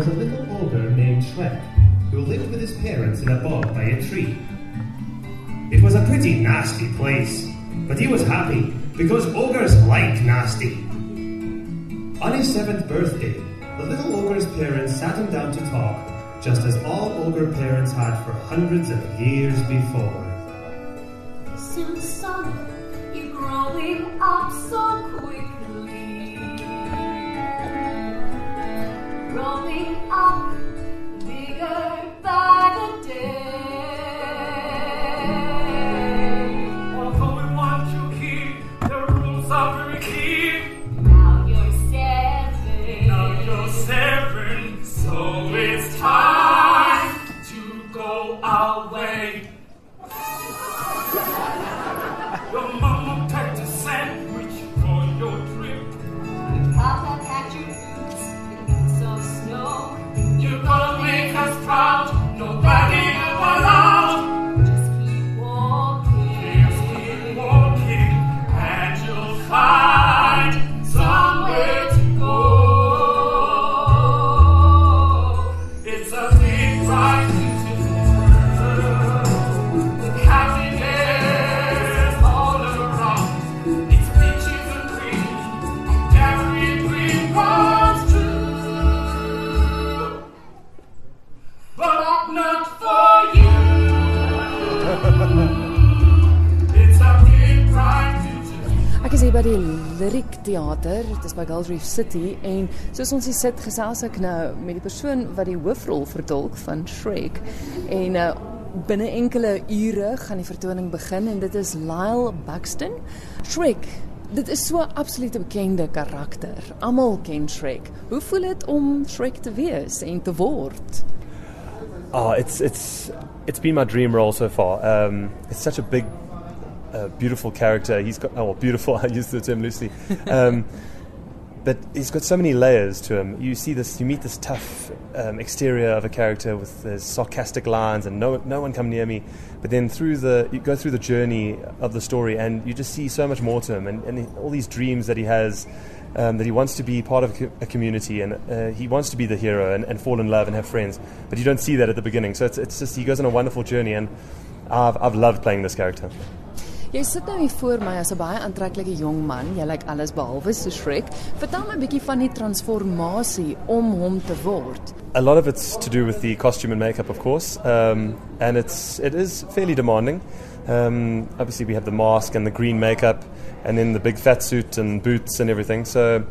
was a little ogre named Shrek who lived with his parents in a bog by a tree. It was a pretty nasty place, but he was happy because ogres like nasty. On his seventh birthday, the little ogre's parents sat him down to talk, just as all ogre parents had for hundreds of years before. Soon, son, you're growing up so quickly. Theater, dit is by Galsreef City en soos ons hier sit gesels ek nou met die persoon wat die hoofrol vertolk van Shrek en uh, binne enkele ure gaan die vertoning begin en dit is Lyle Buxton. Shrek Dit is so 'n absolute bekende karakter. Almal ken Shrek. Hoe voel dit om Shrek te wees en te word? Oh, it's it's it's been my dream role so far. Um, it's such a big, uh, beautiful character. He's got oh, well, beautiful. I use the term loosely, um, but he's got so many layers to him. You see this, you meet this tough um, exterior of a character with his sarcastic lines, and no no one come near me. But then through the you go through the journey of the story, and you just see so much more to him, and, and all these dreams that he has. Um, that he wants to be part of a a community and uh, he wants to be the hero and, and fall in love and have friends, but you don't see that at the beginning. So it's, it's just he goes on a wonderful journey, and I've, I've loved playing this character. Jy sit nou hier voor my as 'n baie aantreklike jong man. Jy lyk alles behalwe so Shrek. Vertel my 'n bietjie van die transformasie om hom te word. A lot of it's to do with the costume and makeup, of course, um, and it's it is fairly demanding. Um, obviously, we have the mask and the green makeup, and then the big fat suit and boots and everything. So,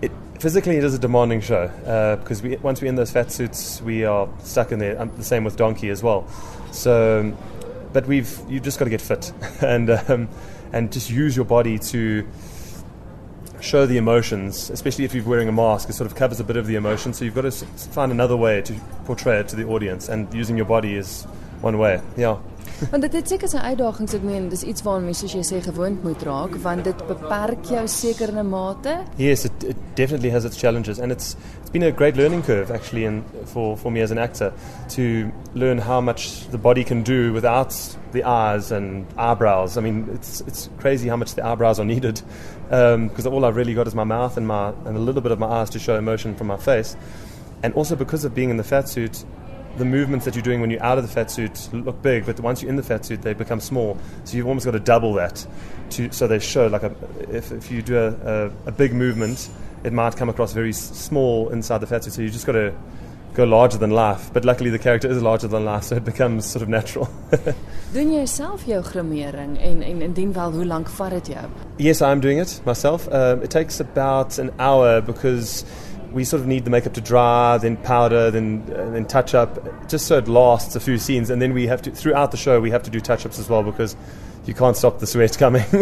it, physically, it is a demanding show uh, because we, once we're in those fat suits, we are stuck in there. Um, the same with Donkey as well. So, but we've you've just got to get fit and um, and just use your body to show the emotions, especially if you're wearing a mask. It sort of covers a bit of the emotion, so you've got to find another way to portray it to the audience, and using your body is one way. Yeah. Want dit het seker sy uitdagings, ek meen, dis iets waaraan mens soos jy sê gewoond moet raak, want dit beperk jou seker in 'n mate. Yes, it, it definitely has its challenges, and it's it's been a great learning curve actually, in, for for me as an actor to learn how much the body can do without the eyes and eyebrows. I mean, it's it's crazy how much the eyebrows are needed um, because all I've really got is my mouth and my and a little bit of my eyes to show emotion from my face, and also because of being in the fat suit. The movements that you're doing when you're out of the fat suit look big, but once you're in the fat suit, they become small. So you've almost got to double that, to, so they show like a. If, if you do a, a, a big movement, it might come across very small inside the fat suit. So you just got to go larger than life. But luckily, the character is larger than life, so it becomes sort of natural. Doen jy self jou grimering en en indien wel, hoe lank vat dit jou? yes, I'm doing it myself. Um, it takes about an hour because we sort of need the makeup to dry, then powder, then uh, then touch up, just so it lasts a few scenes. And then we have to throughout the show we have to do touch ups as well because you can't stop the sweat coming.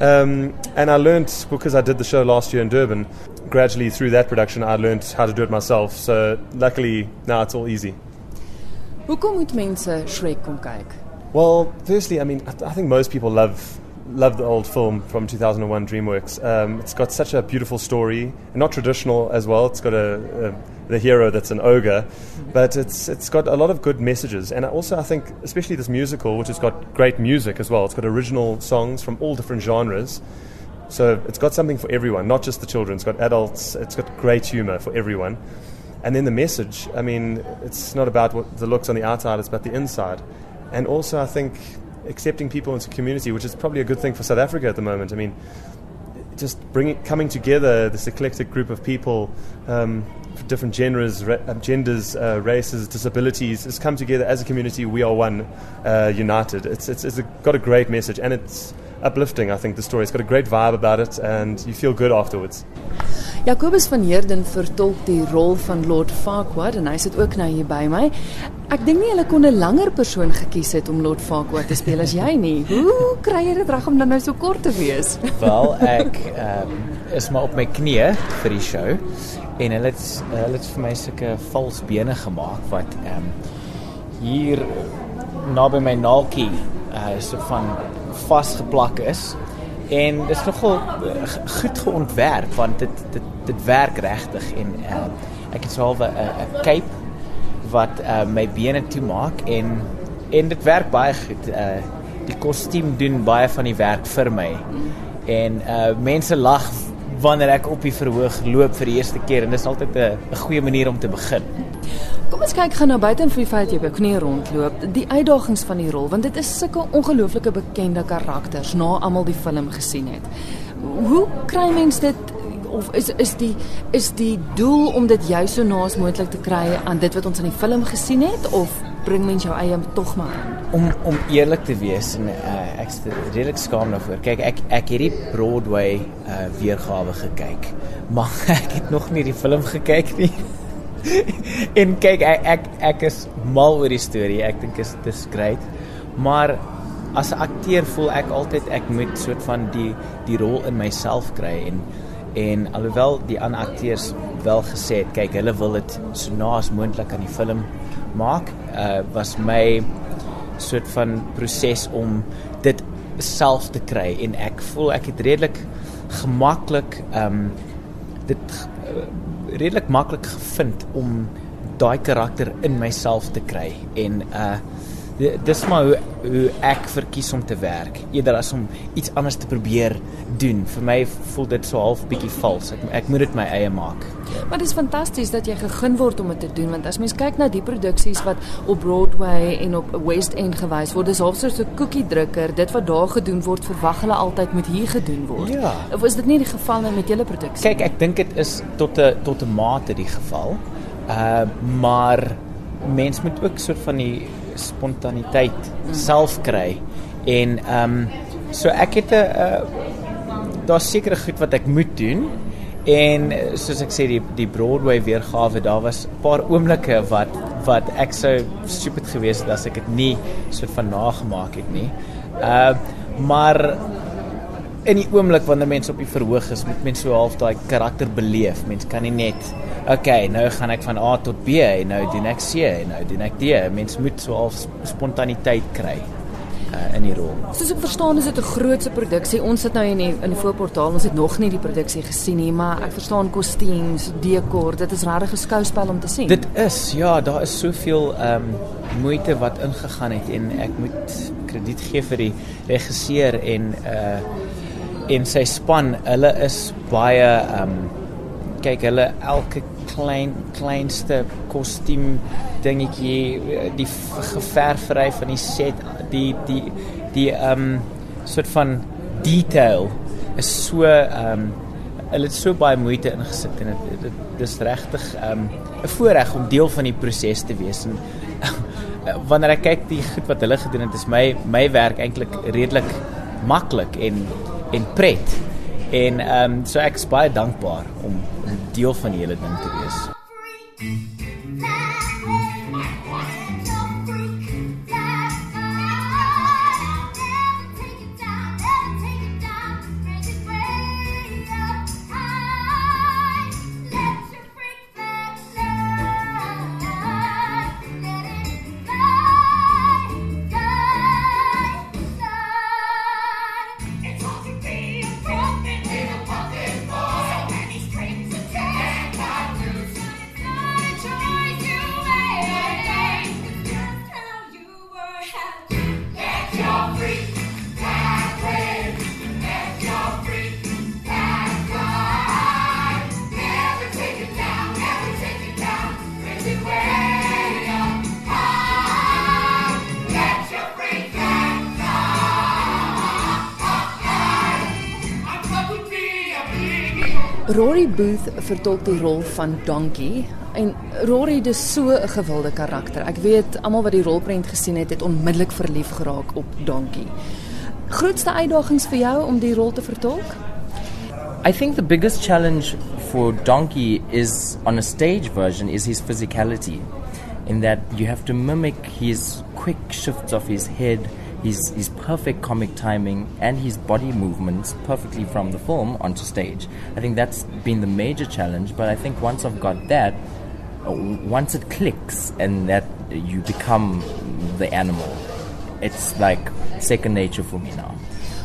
um, and I learned because I did the show last year in Durban. Gradually through that production, I learned how to do it myself. So luckily now it's all easy. Hoekom moet mense Shrek kom kyk? Well, firstly, I mean, I, th- I think most people love love the old film from 2001, DreamWorks. Um, it's got such a beautiful story, not traditional as well. It's got a, a the hero that's an ogre, but it's it's got a lot of good messages. And also, I think, especially this musical, which has got great music as well. It's got original songs from all different genres. So it's got something for everyone, not just the children. It's got adults. It's got great humor for everyone. And then the message, I mean, it's not about what the looks on the outside, it's about the inside. And also, I think accepting people into community, which is probably a good thing for South Africa at the moment. I mean, just bringing coming together this eclectic group of people um, different genders ra- uh, genders uh, races disabilities has come together as a community. We are one uh, united. It's, it's, it's a, got a great message and it's uplifting I think the story. It's got a great vibe about it and you feel good afterwards Jacobus van Heerden vertolk die rol van Lord Farquaad en hy sit ook nou hier by my. Ek dink nie hulle kon 'n langer persoon gekies het om Lord Farquaad te speel as jy nie. Hoe kry jy dit reg om dan nou so kort te wees? Wel, ek um, is maar op my knieë vir die show en hulle het hulle het vir my sulke vals bene gemaak wat ehm um, hier naby my naaltjie uh so van vasgeplak is en dit is nogal goed geontwerp want dit dit dit werk regtig en uh, ek het so 'n 'n cape wat uh, my bene toe maak en en dit werk baie goed. Uh, die kostuum doen baie van die werk vir my. En uh, mense lag wanneer ek op die verhoog loop vir die eerste keer en dis altyd 'n goeie manier om te begin. Kom ons kyk gaan nou buite in vir die feit jy by knie rondloop. Die uitdagings van die rol want dit is sulke ongelooflike bekende karakters na almal die film gesien het. Hoe kry mens dit of is is die is die doel om dit jou so naas moontlik te kry aan dit wat ons in die film gesien het of bring mens jou eie tog maar in? Om om eerlik te wees en uh, ek is redelik skaam daarvoor. Kyk, ek ek het die Broadway uh, weergawe gekyk, maar ek het nog nie die film gekyk nie. en kyk ek ek ek is mal oor die storie. Ek dink dit is great. Maar as 'n akteur voel ek altyd ek moet soort van die die rol in myself kry en en alhoewel die ander akteurs wel gesê het kyk hulle wil dit so naas moontlik aan die film maak uh, was my soort van proses om dit self te kry. En ek voel ek het redelik gemaklik um, dit uh, redelik maklik gevind om daai karakter in myself te kry. En uh dis maar hoe hoe ek verkies om te werk eerder as om iets anders te probeer doen. Vir my voel dit so half bietjie vals. Ek ek moet dit my eie maak maar dit is fantasties dat jy gegun word om dit te doen want as mens kyk na die produksies wat op Broadway en op West End gewys word dis half so 'n koekie drukker dit wat daar gedoen word verwag hulle altyd moet hier gedoen word. Ja. of is dit nie die geval nou met julle produksie? Kyk ek dink dit is tot 'n tot 'n mate die geval. Uh maar mens moet ook soort van die spontaniteit self kry. En ehm um, so ek het 'n uh, daar's sekere goed wat ek moet doen en soos ek sê die die Broadway weergawe daar was 'n paar oomblikke wat wat ek sou stupid gewees het as ek dit nie soort van nagemaak het nie. Uh maar in die oomblik wanneer mense op die verhoog is, moet mense so half daai karakter beleef. Mense kan nie net okay, nou gaan ek van A tot B en nou doen ek C en nou doen ek D. Mens moet so al spontaniteit kry uh, in die rol. Soos ek verstaan is dit 'n grootse produksie. Ons sit nou in die in die voorportaal. Ons het nog nie die produksie gesien nie, maar ek verstaan kostuums, dekor, dit is regtig 'n skouspel om te sien. Dit is ja, daar is soveel ehm um, moeite wat ingegaan het en ek moet krediet gee vir die regisseur en uh en sy span. Hulle is baie ehm um, kyk hulle elke klein kleinste kostuum dingetjie die geverfry van die set die die die ehm um, soort van detail is so ehm um, hulle het so baie moeite ingesit en dit dit dis regtig ehm um, 'n voorreg om deel van die proses te wees en wanneer ek kyk die goed wat hulle gedoen het is my my werk eintlik redelik maklik en en pret en ehm um, so ek is baie dankbaar om deel van die hele ding te wees. Rory Booth vertolk die rol van Donkey en Rory dis so 'n gewilde karakter. Ek weet almal wat die rolprent gesien het, het onmiddellik verlief geraak op Donkey. Grootste uitdagings vir jou om die rol te vertolk? I think the biggest challenge for Donkey is on a stage version is his physicality, in that you have to mimic his quick shifts of his head, his his perfect comic timing, and his body movements perfectly from the film onto stage. I think that's been the major challenge. But I think once I've got that, uh, once it clicks and that you become the animal, it's like second nature for me now.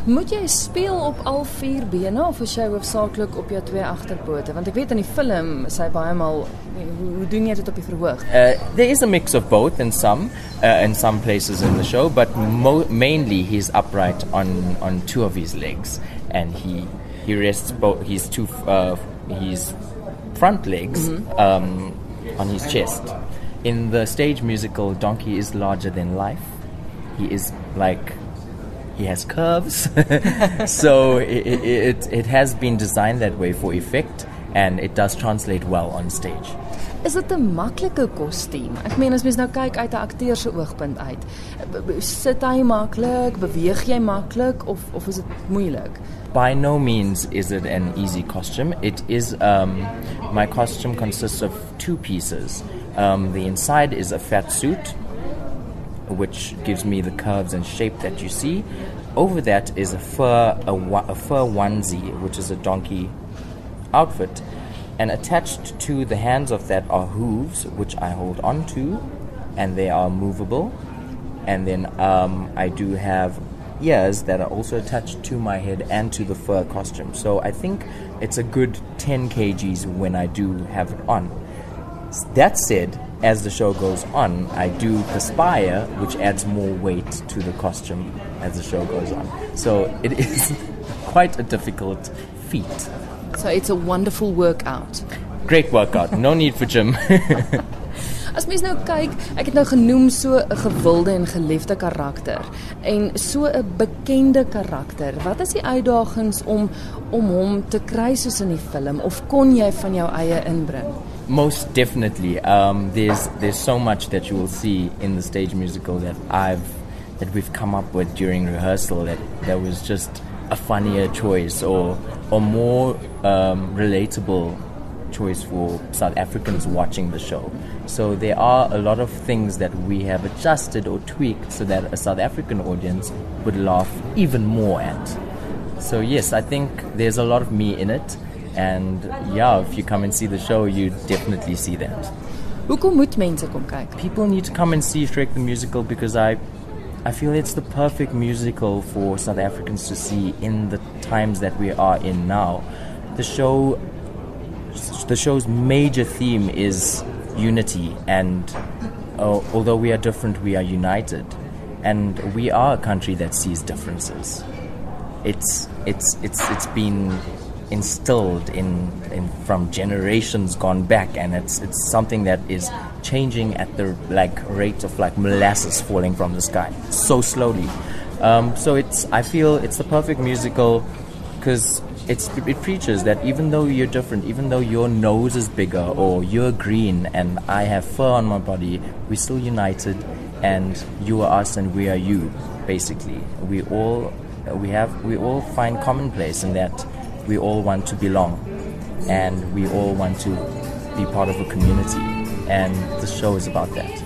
Moet jy speel op al vier bene of is jy hoofsaaklik op jou twee agterpote? Want ek weet in die film baie maal hoe, doen jy dit op die verhoog? Uh, there is a mix of both in some uh, in some places in the show, but mainly he's upright on on two of his legs, and he he rests both his two uh, his front legs um, on his chest. In the stage musical, Donkey is larger than life. He is like he has curves, so it, it, it, it has been designed that way for effect, and it does translate well on stage. Is dit 'n maklike kostuum? Ek meen as mens nou kyk uit 'n akteur se oogpunt uit. Sit hy maklik, beweeg jy maklik of of is dit moeilik? By no means is it an easy costume. It is um, my costume consists of two pieces. Um, the inside is a fat suit, which gives me the curves and shape that you see. Over that is a fur a, a fur onesie, which is a donkey outfit, and attached to the hands of that are hooves, which I hold on to, and they are movable. And then um, I do have ears that are also attached to my head and to the fur costume. So I think it's a good 10 kgs when I do have it on. That said, as the show goes on, I do perspire, which adds more weight to the costume as the show goes on. So it is quite a difficult feat. So it's a wonderful workout. Great workout, no need for gym. As mens nou kyk, ek het nou genoem so 'n gewilde en geliefde karakter en so 'n bekende karakter. Wat is die uitdagings om om hom te kry soos in die film of kon jy van jou eie inbring? Most definitely. Um, there's there's so much that you will see in the stage musical that I've that we've come up with during rehearsal that that was just a funnier choice or or more um, relatable choice for South Africans watching the show. So there are a lot of things that we have adjusted or tweaked so that a South African audience would laugh even more at. So yes, I think there's a lot of me in it, and yeah, if you come and see the show, you definitely see that. Hoekom moet mense kom kyk? People need to come and see Shrek the musical because I, I feel it's the perfect musical for South Africans to see in the times that we are in now. The show, the show's major theme is unity, and uh, although we are different, we are united, and we are a country that sees differences. it's it's it's it's been instilled in, in from generations gone back and it's it's something that is changing at the like rate of like molasses falling from the sky so slowly. Um, so it's I feel it's the perfect musical because it's it preaches that even though you're different even though your nose is bigger or you're green and I have fur on my body we're still united and you are us and we are you basically. We all we have we all find commonplace in that we all want to belong and we all want to be part of a community and the show is about that